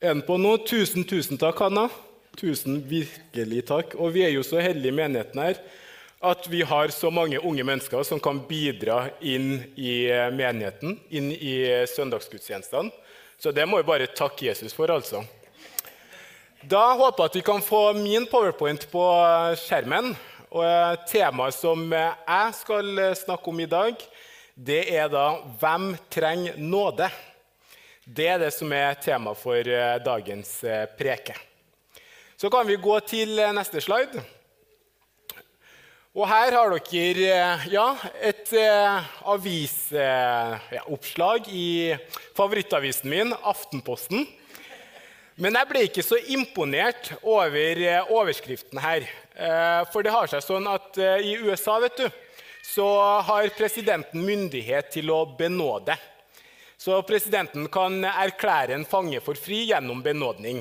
Den på nå? Tusen, tusen takk, Hanna. Tusen virkelig takk. Og vi er jo så heldige i menigheten her at vi har så mange unge mennesker som kan bidra inn i menigheten, inn i søndagsgudstjenestene. Så det må vi bare takke Jesus for, altså. Da håper jeg at vi kan få min powerpoint på skjermen. Og Temaet som jeg skal snakke om i dag, det er da 'Hvem trenger nåde?' Det er det som er tema for dagens preke. Så kan vi gå til neste slide. Og her har dere ja, et avisoppslag ja, i favorittavisen min, Aftenposten. Men jeg ble ikke så imponert over overskriften her. For det har seg sånn at i USA vet du, så har presidenten myndighet til å benåde. Så presidenten kan erklære en fange for fri gjennom benådning.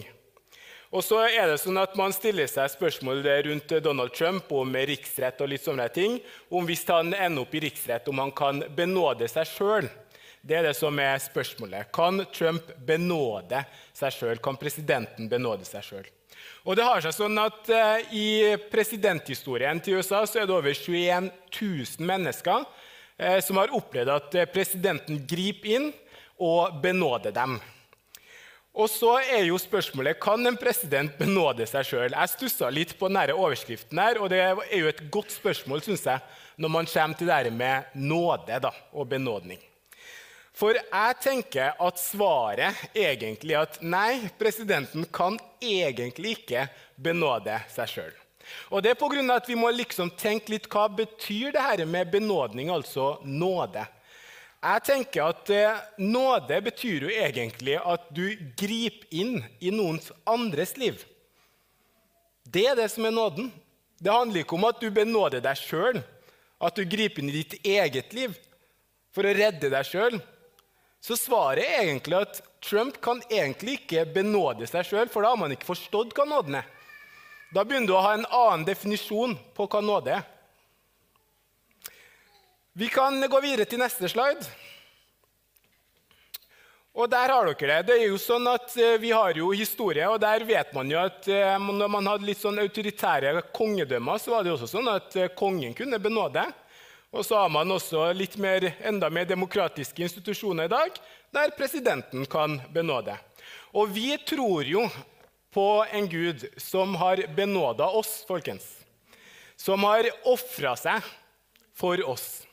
Og så er det sånn at Man stiller seg spørsmål rundt Donald Trump om riksrett og litt sånne ting. Om hvis han ender opp i riksrett, om han kan benåde seg sjøl. Det er det som er spørsmålet. Kan Trump benåde seg sjøl? Kan presidenten benåde seg sjøl? Og det har seg sånn at uh, I presidenthistorien til USA så er det over 21 000 mennesker uh, som har opplevd at presidenten griper inn og benåde dem. Og så er jo spørsmålet kan en president benåde seg sjøl. Jeg stussa litt på denne overskriften, her, og det er jo et godt spørsmål synes jeg, når man kommer til det med nåde da, og benådning. For jeg tenker at svaret egentlig er at nei, presidenten kan egentlig ikke benåde seg sjøl. Og det er pga. at vi må liksom tenke litt hva betyr det her med benådning, altså nåde. Jeg tenker at eh, Nåde betyr jo egentlig at du griper inn i noens andres liv. Det er det som er nåden. Det handler ikke om at du benåder deg sjøl, at du griper inn i ditt eget liv for å redde deg sjøl. Så svaret er egentlig at Trump kan egentlig ikke benåde seg sjøl, for da har man ikke forstått hva nåden er. Da begynner du å ha en annen definisjon på hva nåde er. Vi kan gå videre til neste slide. Og der har dere det. Det er jo sånn at eh, Vi har jo historie, og der vet man jo at eh, når man hadde litt sånn autoritære kongedømmer, så var det jo også sånn at eh, kongen kunne benåde. Og så har man også litt mer, enda mer demokratiske institusjoner i dag, der presidenten kan benåde. Og vi tror jo på en gud som har benåda oss, folkens. Som har ofra seg for oss.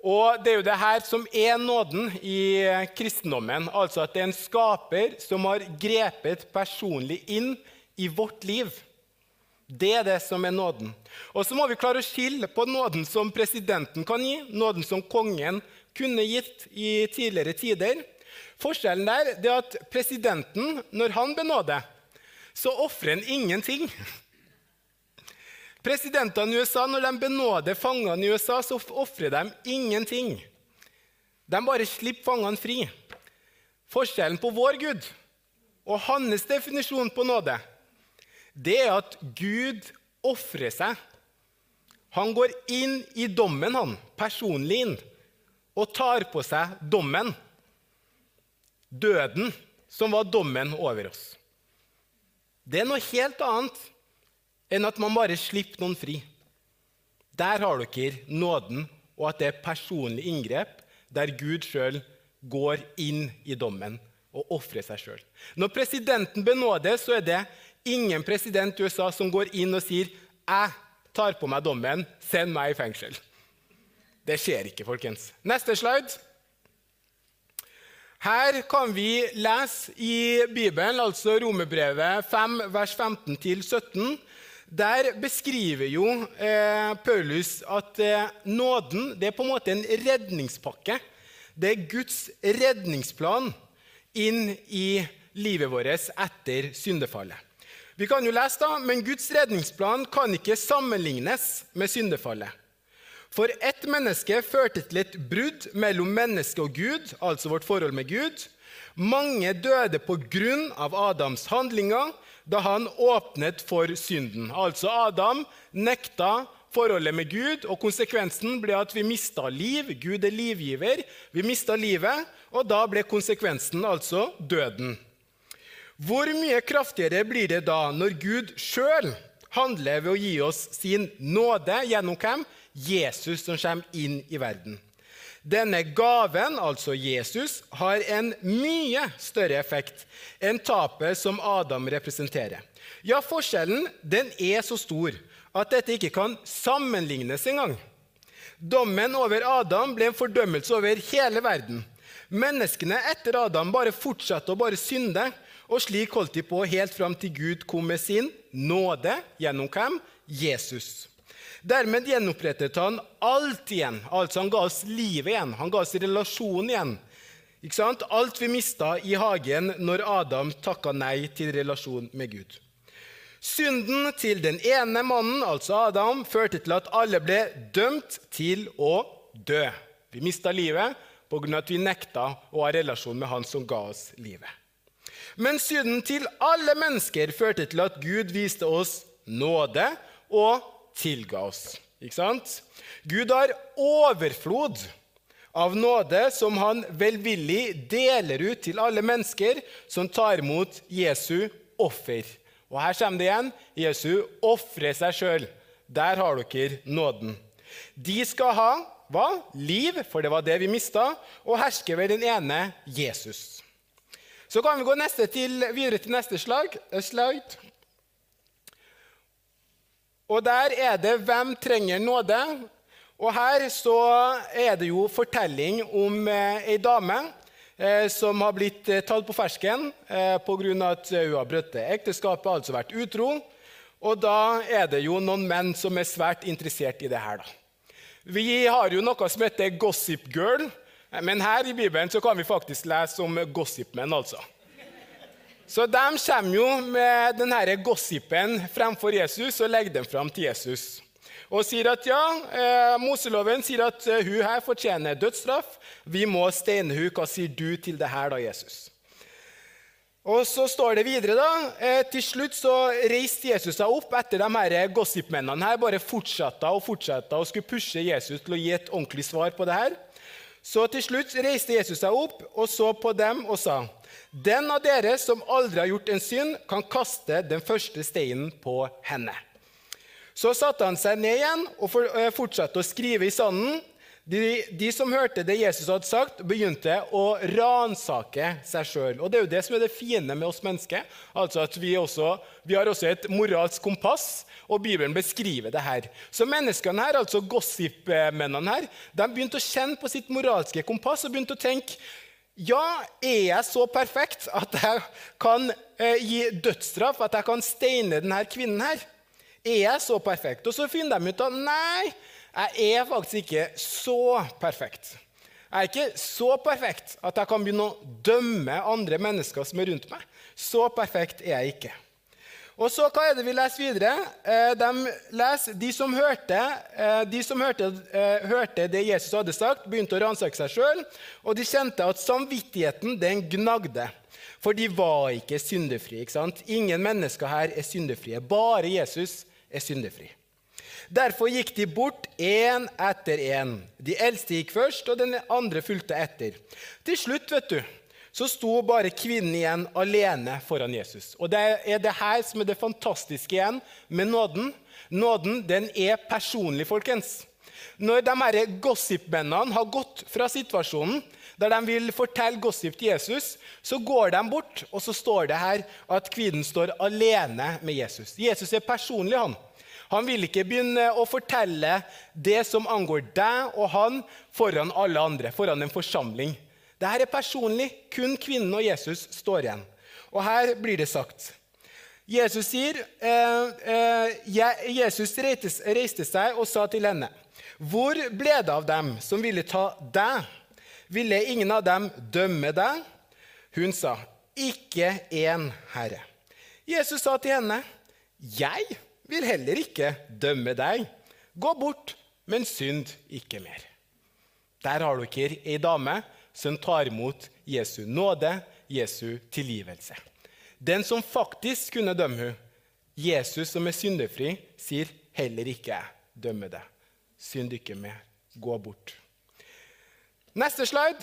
Og Det er jo det her som er nåden i kristendommen. Altså at det er en skaper som har grepet personlig inn i vårt liv. Det er det som er nåden. Og så må vi klare å skille på nåden som presidenten kan gi, nåden som kongen kunne gitt i tidligere tider. Forskjellen der er at presidenten, når han benåder, så ofrer han ingenting. Presidentene i USA, Når de benåder fangene i USA, så ofrer de ingenting. De bare slipper fangene fri. Forskjellen på vår Gud og hans definisjon på nåde, det er at Gud ofrer seg. Han går inn i dommen, han, personlig inn, og tar på seg dommen. Døden, som var dommen over oss. Det er noe helt annet enn at man bare slipper noen fri. Der har dere nåden, og at det er personlig inngrep der Gud sjøl går inn i dommen og ofrer seg sjøl. Når presidenten benåder, så er det ingen president i USA som går inn og sier 'Jeg tar på meg dommen. Send meg i fengsel'. Det skjer ikke, folkens. Neste slide. Her kan vi lese i Bibelen, altså Romerbrevet 5, vers 15-17. Der beskriver jo eh, Paulus at eh, nåden det er på en måte en redningspakke. Det er Guds redningsplan inn i livet vårt etter syndefallet. Vi kan jo lese da, Men Guds redningsplan kan ikke sammenlignes med syndefallet. For ett menneske førte til et brudd mellom menneske og Gud, altså vårt forhold med Gud. Mange døde på grunn av Adams handlinger da han åpnet for synden. Altså Adam nekta forholdet med Gud, og konsekvensen ble at vi mista liv. Gud er livgiver. Vi mista livet, og da ble konsekvensen altså døden. Hvor mye kraftigere blir det da når Gud sjøl handler ved å gi oss sin nåde gjennom hvem? Jesus som kommer inn i verden. Denne gaven, altså Jesus, har en mye større effekt enn tapet som Adam representerer. Ja, forskjellen den er så stor at dette ikke kan sammenlignes engang. Dommen over Adam ble en fordømmelse over hele verden. Menneskene etter Adam bare fortsatte å bare synde, og slik holdt de på helt fram til Gud kom med sin nåde gjennom hvem? Jesus. Dermed gjenopprettet han alt igjen. Altså Han ga oss livet igjen. Han ga oss relasjonen igjen. Ikke sant? Alt vi mista i hagen når Adam takka nei til relasjon med Gud. Synden til den ene mannen, altså Adam, førte til at alle ble dømt til å dø. Vi mista livet pga. at vi nekta å ha relasjon med han som ga oss livet. Men synden til alle mennesker førte til at Gud viste oss nåde og tilga oss. Ikke sant? Gud har overflod av nåde som han velvillig deler ut til alle mennesker som tar imot Jesu offer. Og her kommer det igjen. Jesu ofrer seg sjøl. Der har dere nåden. De skal ha hva? Liv, for det var det vi mista, og herske ved den ene Jesus. Så kan vi gå til, videre til neste slag, slide. Og der er det 'Hvem trenger nåde?' Og her så er det jo fortelling om eh, ei dame eh, som har blitt eh, tatt på fersken eh, pga. at hun har brutt ekteskapet, altså vært utro. Og da er det jo noen menn som er svært interessert i det her. da. Vi har jo noe som heter Gossip Girl, men her i Bibelen så kan vi faktisk lese om gossipmenn. altså. Så de kommer jo med denne gossipen fremfor Jesus og legger den fram til Jesus. Og sier at ja, eh, Moseloven sier at eh, hun her fortjener dødsstraff. Vi må steine henne. Hva sier du til det her, da, Jesus? Og så står det videre, da. Eh, til slutt så reiste Jesus seg opp etter de her gossipmennene her. Bare fortsatte og fortsatte og skulle pushe Jesus til å gi et ordentlig svar på det her. Så til slutt reiste Jesus seg opp og så på dem og sa:" Den av dere som aldri har gjort en synd, kan kaste den første steinen på henne. Så satte han seg ned igjen og eh, fortsatte å skrive i sanden. De, de, som hørte det Jesus hadde sagt, begynte å ransake seg sjøl. Og det er jo det som er det fine med oss mennesker. Altså at vi, også, vi har også et moralsk kompass, og Bibelen beskriver det her. Så menneskene her, altså gossipmennene her, de begynte å kjenne på sitt moralske kompass og begynte å tenke ja, er jeg så perfekt at jeg kan eh, gi dødsstraff, at jeg kan steine denne kvinnen her? Er jeg så perfekt? Og så finner de ut at nei, jeg er faktisk ikke så perfekt. Jeg er ikke så perfekt at jeg kan begynne å dømme andre mennesker som er rundt meg. Så perfekt er jeg ikke. Og så, Hva er det vi leser videre? Eh, de, leser, de som, hørte, eh, de som hørte, eh, hørte, det Jesus hadde sagt, begynte å ransake seg sjøl, og de kjente at samvittigheten den gnagde. For de var ikke syndefrie. ikke sant? Ingen mennesker her er syndefrie. Bare Jesus er syndefri. Derfor gikk de bort én etter én. De eldste gikk først, og den andre fulgte etter. Til slutt, vet du, så sto bare kvinnen igjen alene foran Jesus. Og Det er det her som er det fantastiske igjen med nåden. Nåden den er personlig, folkens. Når de her gossipmennene har gått fra situasjonen der de vil fortelle gossip til Jesus, så går de bort, og så står det her at kvinnen står alene med Jesus. Jesus er personlig, han. Han vil ikke begynne å fortelle det som angår deg og han, foran alle andre, foran en forsamling. Dette er personlig. Kun kvinnen og Jesus står igjen. Og her blir det sagt Jesus sier eh, eh, Jesus reiste seg og sa til henne, 'Hvor ble det av dem som ville ta deg?' 'Ville ingen av dem dømme deg?' Hun sa, 'Ikke én, Herre.' Jesus sa til henne, 'Jeg vil heller ikke dømme deg. Gå bort, men synd ikke mer.' Der har dere ei dame som tar imot Jesu nåde, Jesu tilgivelse. Den som faktisk kunne dømme henne, Jesus som er syndefri, sier heller ikke 'dømme deg'. Synd ikke med. Gå bort. Neste slide.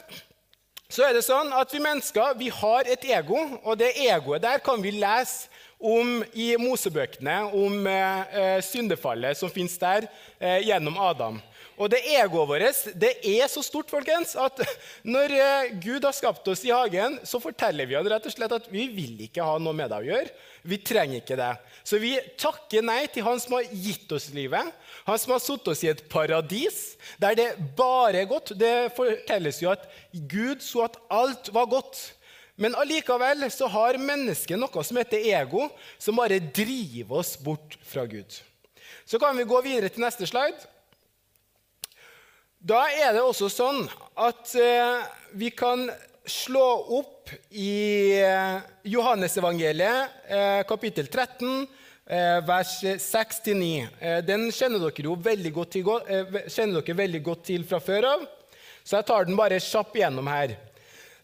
så er det sånn at vi mennesker vi har et ego, og det egoet der kan vi lese om i Mosebøkene, om eh, syndefallet som finnes der eh, gjennom Adam. Og det egoet vårt det er så stort folkens, at når eh, Gud har skapt oss i hagen, så forteller vi han rett og slett at vi vil ikke ha noe med det å gjøre. Vi trenger ikke det. Så vi takker nei til han som har gitt oss livet, han som har satt oss i et paradis der det bare er godt. Det fortelles jo at Gud så at alt var godt. Men allikevel så har mennesket noe som heter ego, som bare driver oss bort fra Gud. Så kan vi gå videre til neste slide. Da er det også sånn at eh, vi kan slå opp i eh, Johannesevangeliet, eh, kapittel 13, eh, vers 6-9. Eh, den kjenner dere jo veldig godt til, veldig godt til fra før av, så jeg tar den bare kjapp igjennom her.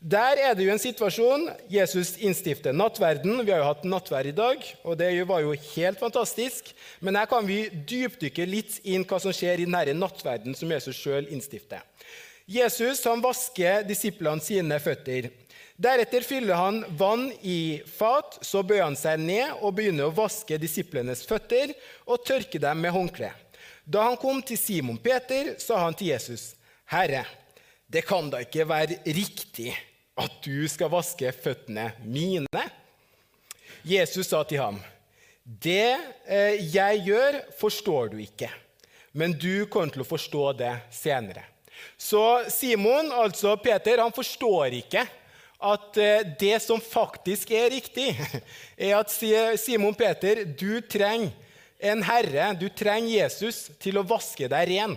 Der er det jo en situasjon. Jesus innstifter nattverden. Vi har jo hatt nattverd i dag, og det var jo helt fantastisk. Men her kan vi dypdykke litt inn hva som skjer i denne nattverden som Jesus sjøl innstifter. Jesus han vasker disiplene sine føtter. Deretter fyller han vann i fat, så bøyer han seg ned og begynner å vaske disiplenes føtter og tørke dem med håndkle. Da han kom til Simon Peter, sa han til Jesus, 'Herre, det kan da ikke være riktig at du skal vaske føttene mine? Jesus sa til ham, det eh, jeg gjør, forstår du ikke, men du kommer til å forstå det senere. Så Simon, altså Peter, han forstår ikke at eh, det som faktisk er riktig, er at Simon Peter, du trenger en herre, du trenger Jesus til å vaske deg ren.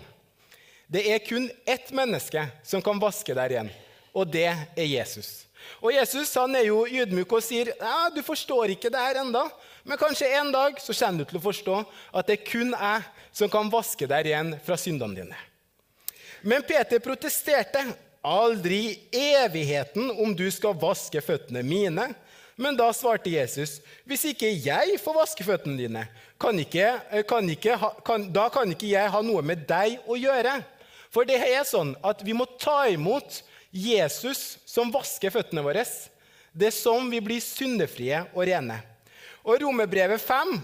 Det er kun ett menneske som kan vaske deg ren og det er Jesus. Og Jesus han er jo ydmyk og sier ja, du forstår ikke det her enda, men kanskje en dag så kommer du til å forstå at det er kun jeg som kan vaske deg ren fra syndene dine. Men Peter protesterte. Aldri i evigheten om du skal vaske føttene mine. Men da svarte Jesus, hvis ikke jeg får vaske føttene dine, kan ikke, kan ikke kan, da kan ikke jeg ha noe med deg å gjøre. For det er sånn at vi må ta imot Jesus som vasker føttene våre. Det er sånn vi blir syndefrie og rene. Og Romerbrevet 5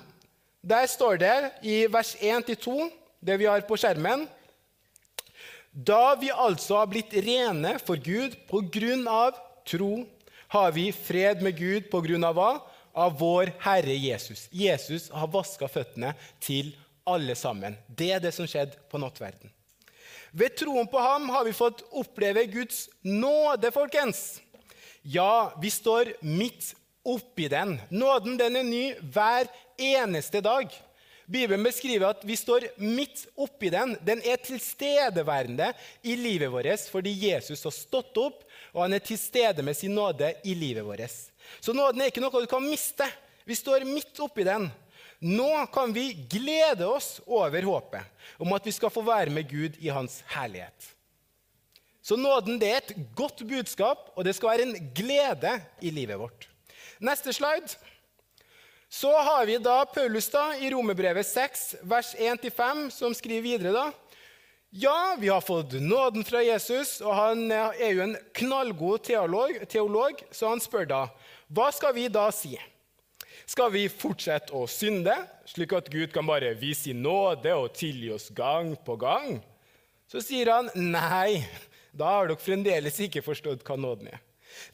der står det i vers 1-2, det vi har på skjermen Da vi altså har blitt rene for Gud på grunn av tro, har vi fred med Gud på grunn av hva? Av vår Herre Jesus. Jesus har vaska føttene til alle sammen. Det er det som skjedde på nattverden. Ved troen på ham har vi fått oppleve Guds nåde, folkens. Ja, vi står midt oppi den. Nåden den er ny hver eneste dag. Bibelen beskriver at vi står midt oppi den. Den er tilstedeværende i livet vårt fordi Jesus har stått opp, og han er til stede med sin nåde i livet vårt. Så nåden er ikke noe du kan miste. Vi står midt oppi den. Nå kan vi glede oss over håpet om at vi skal få være med Gud i hans herlighet. Så nåden det er et godt budskap, og det skal være en glede i livet vårt. Neste slide. Så har vi da Paulus da, i Romerbrevet 6, vers 1-5, som skriver videre da. Ja, vi har fått nåden fra Jesus, og han er jo en knallgod teolog, teolog så han spør da hva skal vi da si? Skal vi fortsette å synde, slik at Gud kan bare vise sin nåde og tilgi oss gang på gang? Så sier han nei, da har dere fremdeles ikke forstått hva nåden er.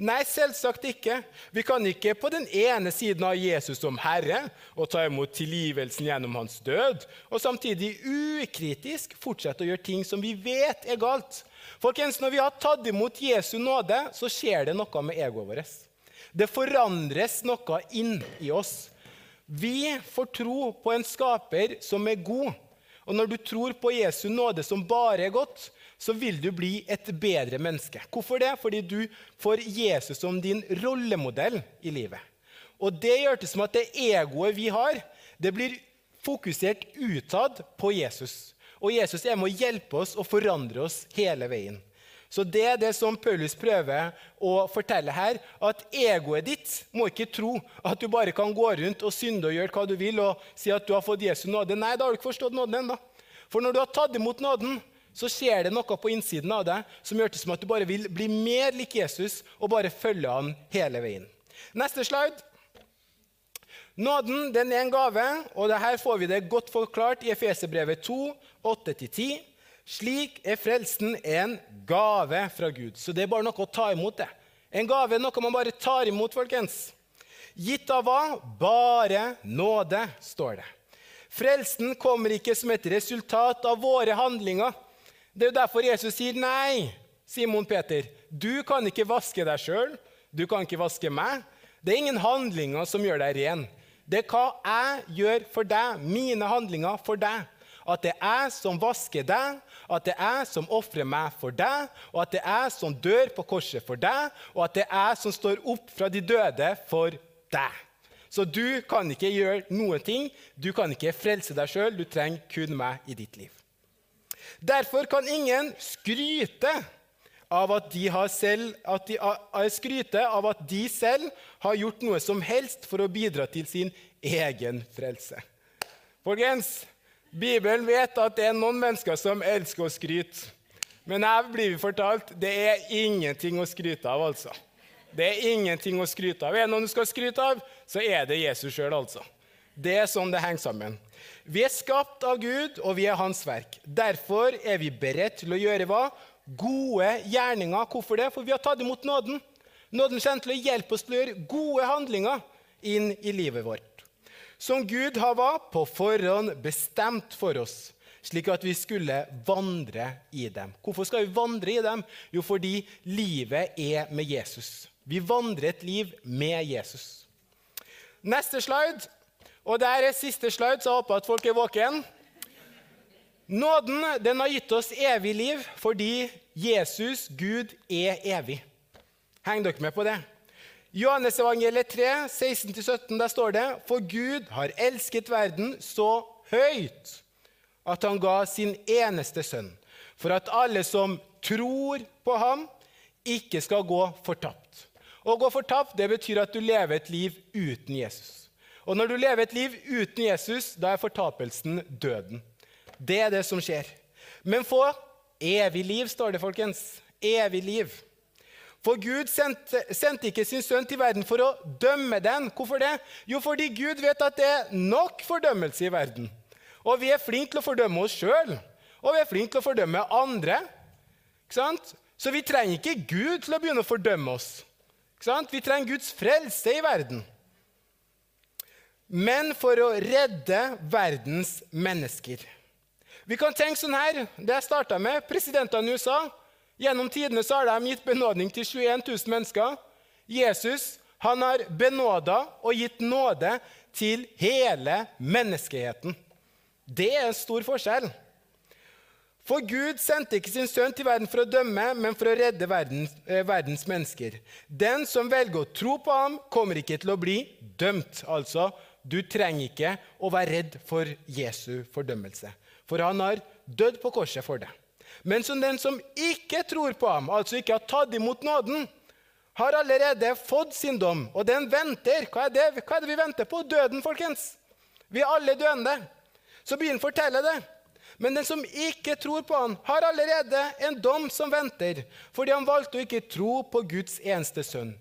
Nei, selvsagt ikke. Vi kan ikke på den ene siden ha Jesus som Herre og ta imot tilgivelsen gjennom hans død, og samtidig ukritisk fortsette å gjøre ting som vi vet er galt. Folkens, Når vi har tatt imot Jesu nåde, så skjer det noe med egoet vårt. Det forandres noe inn i oss. Vi får tro på en skaper som er god. Og når du tror på Jesu nåde som bare er godt, så vil du bli et bedre menneske. Hvorfor det? Fordi du får Jesus som din rollemodell i livet. Og det gjør det som at det egoet vi har, det blir fokusert utad på Jesus. Og Jesus er med å hjelpe oss og forandre oss hele veien. Så det er det som Paulus prøver å fortelle her. At egoet ditt må ikke tro at du bare kan gå rundt og synde og gjøre hva du vil og si at du har fått Jesu nåde. Nei, da har du ikke forstått nåden ennå. For når du har tatt imot nåden, så skjer det noe på innsiden av deg som gjør det som at du bare vil bli mer lik Jesus og bare følge han hele veien. Neste slide. Nåden den er en gave, og her får vi det godt forklart i Efeserbrevet 2, 8-10. Slik er frelsen en gave fra Gud. Så det er bare noe å ta imot. det. En gave er noe man bare tar imot, folkens. Gitt av hva? Bare nåde, står det. Frelsen kommer ikke som et resultat av våre handlinger. Det er jo derfor Jesus sier nei. Simon Peter, du kan ikke vaske deg sjøl. Du kan ikke vaske meg. Det er ingen handlinger som gjør deg ren. Det er hva jeg gjør for deg, mine handlinger for deg. At det er jeg som vasker deg, at det er jeg som ofrer meg for deg, og at det er jeg som dør på korset for deg, og at det er jeg som står opp fra de døde for deg. Så du kan ikke gjøre noen ting. Du kan ikke frelse deg sjøl. Du trenger kun meg i ditt liv. Derfor kan ingen skryte av at de, selv, at de, av at de selv har gjort noe som helst for å bidra til sin egen frelse. Folkens, Bibelen vet at det er noen mennesker som elsker å skryte. Men her blir fortalt det er ingenting å skryte av. altså. Det er ingenting å skryte av. Er det noen du skal skryte av, så er det Jesus sjøl, altså. Det er sånn det henger sammen. Vi er skapt av Gud, og vi er Hans verk. Derfor er vi beredt til å gjøre hva? Gode gjerninger. Hvorfor det? For vi har tatt imot nåden. Nåden kommer til å hjelpe oss til å gjøre gode handlinger inn i livet vårt. Som Gud har hva? På forhånd bestemt for oss, slik at vi skulle vandre i dem. Hvorfor skal vi vandre i dem? Jo, fordi livet er med Jesus. Vi vandrer et liv med Jesus. Neste slide. Og der er siste slide, så jeg håper at folk er våken. Nåden den har gitt oss evig liv fordi Jesus, Gud, er evig. Henger dere med på det? Johannes evangeliet 3, 16-17, der står det For Gud har elsket verden så høyt at han ga sin eneste sønn, for at alle som tror på ham, ikke skal gå fortapt. Å gå fortapt det betyr at du lever et liv uten Jesus. Og når du lever et liv uten Jesus, da er fortapelsen døden. Det er det som skjer. Men få evig liv, står det, folkens. Evig liv. For Gud sendte, sendte, ikke sin sønn til verden for å dømme den. Hvorfor det? Jo, fordi Gud vet at det er nok fordømmelse i verden. Og vi er flinke til å fordømme oss sjøl, og vi er flinke til å fordømme andre. Så vi trenger ikke Gud til å begynne å fordømme oss. Vi trenger Guds frelse i verden. Men for å redde verdens mennesker. Vi kan tenke sånn her, Det jeg starta med, presidentene i USA Gjennom tidene så har de gitt benådning til 21 000 mennesker. Jesus han har benåda og gitt nåde til hele menneskeheten. Det er en stor forskjell. For Gud sendte ikke sin sønn til verden for å dømme, men for å redde verdens, eh, verdens, mennesker. Den som velger å tro på ham, kommer ikke til å bli dømt. Altså, du trenger ikke å være redd for Jesu fordømmelse, for han har dødd på korset for deg. Men som den som ikke tror på ham, altså ikke har tatt imot nåden, har allerede fått sin dom, og den venter. Hva er det, Hva er det vi venter på? Døden, folkens. Vi er alle døende. Så Bibelen forteller det. Men den som ikke tror på han, har allerede en dom som venter, fordi han valgte å ikke tro på Guds eneste sønn.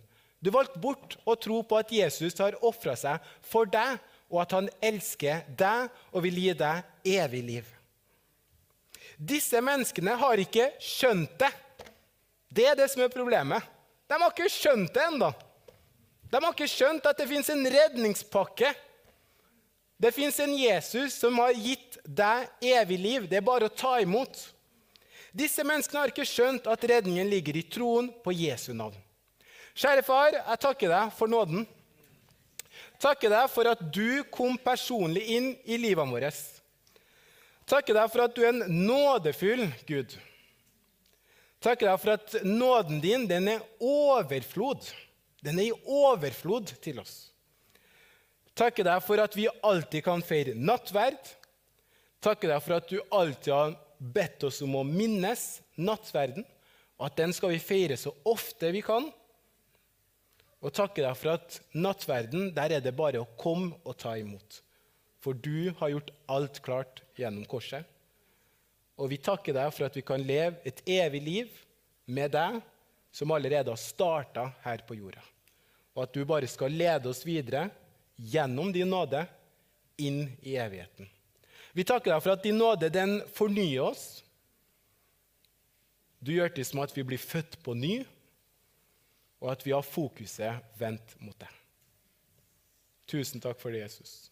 Du valgte bort å tro på at Jesus har ofra seg for deg, og at han elsker deg og vil gi deg evig liv. Disse menneskene har ikke skjønt det. Det er det som er problemet. De har ikke skjønt det ennå. De har ikke skjønt at det fins en redningspakke det fins en Jesus som har gitt deg evig liv. Det er bare å ta imot. Disse menneskene har ikke skjønt at redningen ligger i troen på Jesu navn. Kjære far, jeg takker deg for nåden. Takker deg for at du kom personlig inn i livet vårt. Takker deg for at du er en nådefull Gud. Takker deg for at nåden din den er overflod. Den er i overflod til oss takker deg for at vi alltid kan feire nattverd. Takker deg for at du alltid har bedt oss om å minnes nattverden, og at den skal vi feire så ofte vi kan. Og takker deg for at nattverden, der er det bare å komme og ta imot. For du har gjort alt klart gjennom korset. Og vi takker deg for at vi kan leve et evig liv med deg, som allerede har starta her på jorda. Og at du bare skal lede oss videre gjennom din nåde inn i evigheten. Vi takker deg for at din nåde den fornyer oss. Du gjør det som at vi blir født på ny, og at vi har fokuset vendt mot deg. Tusen takk for det, Jesus.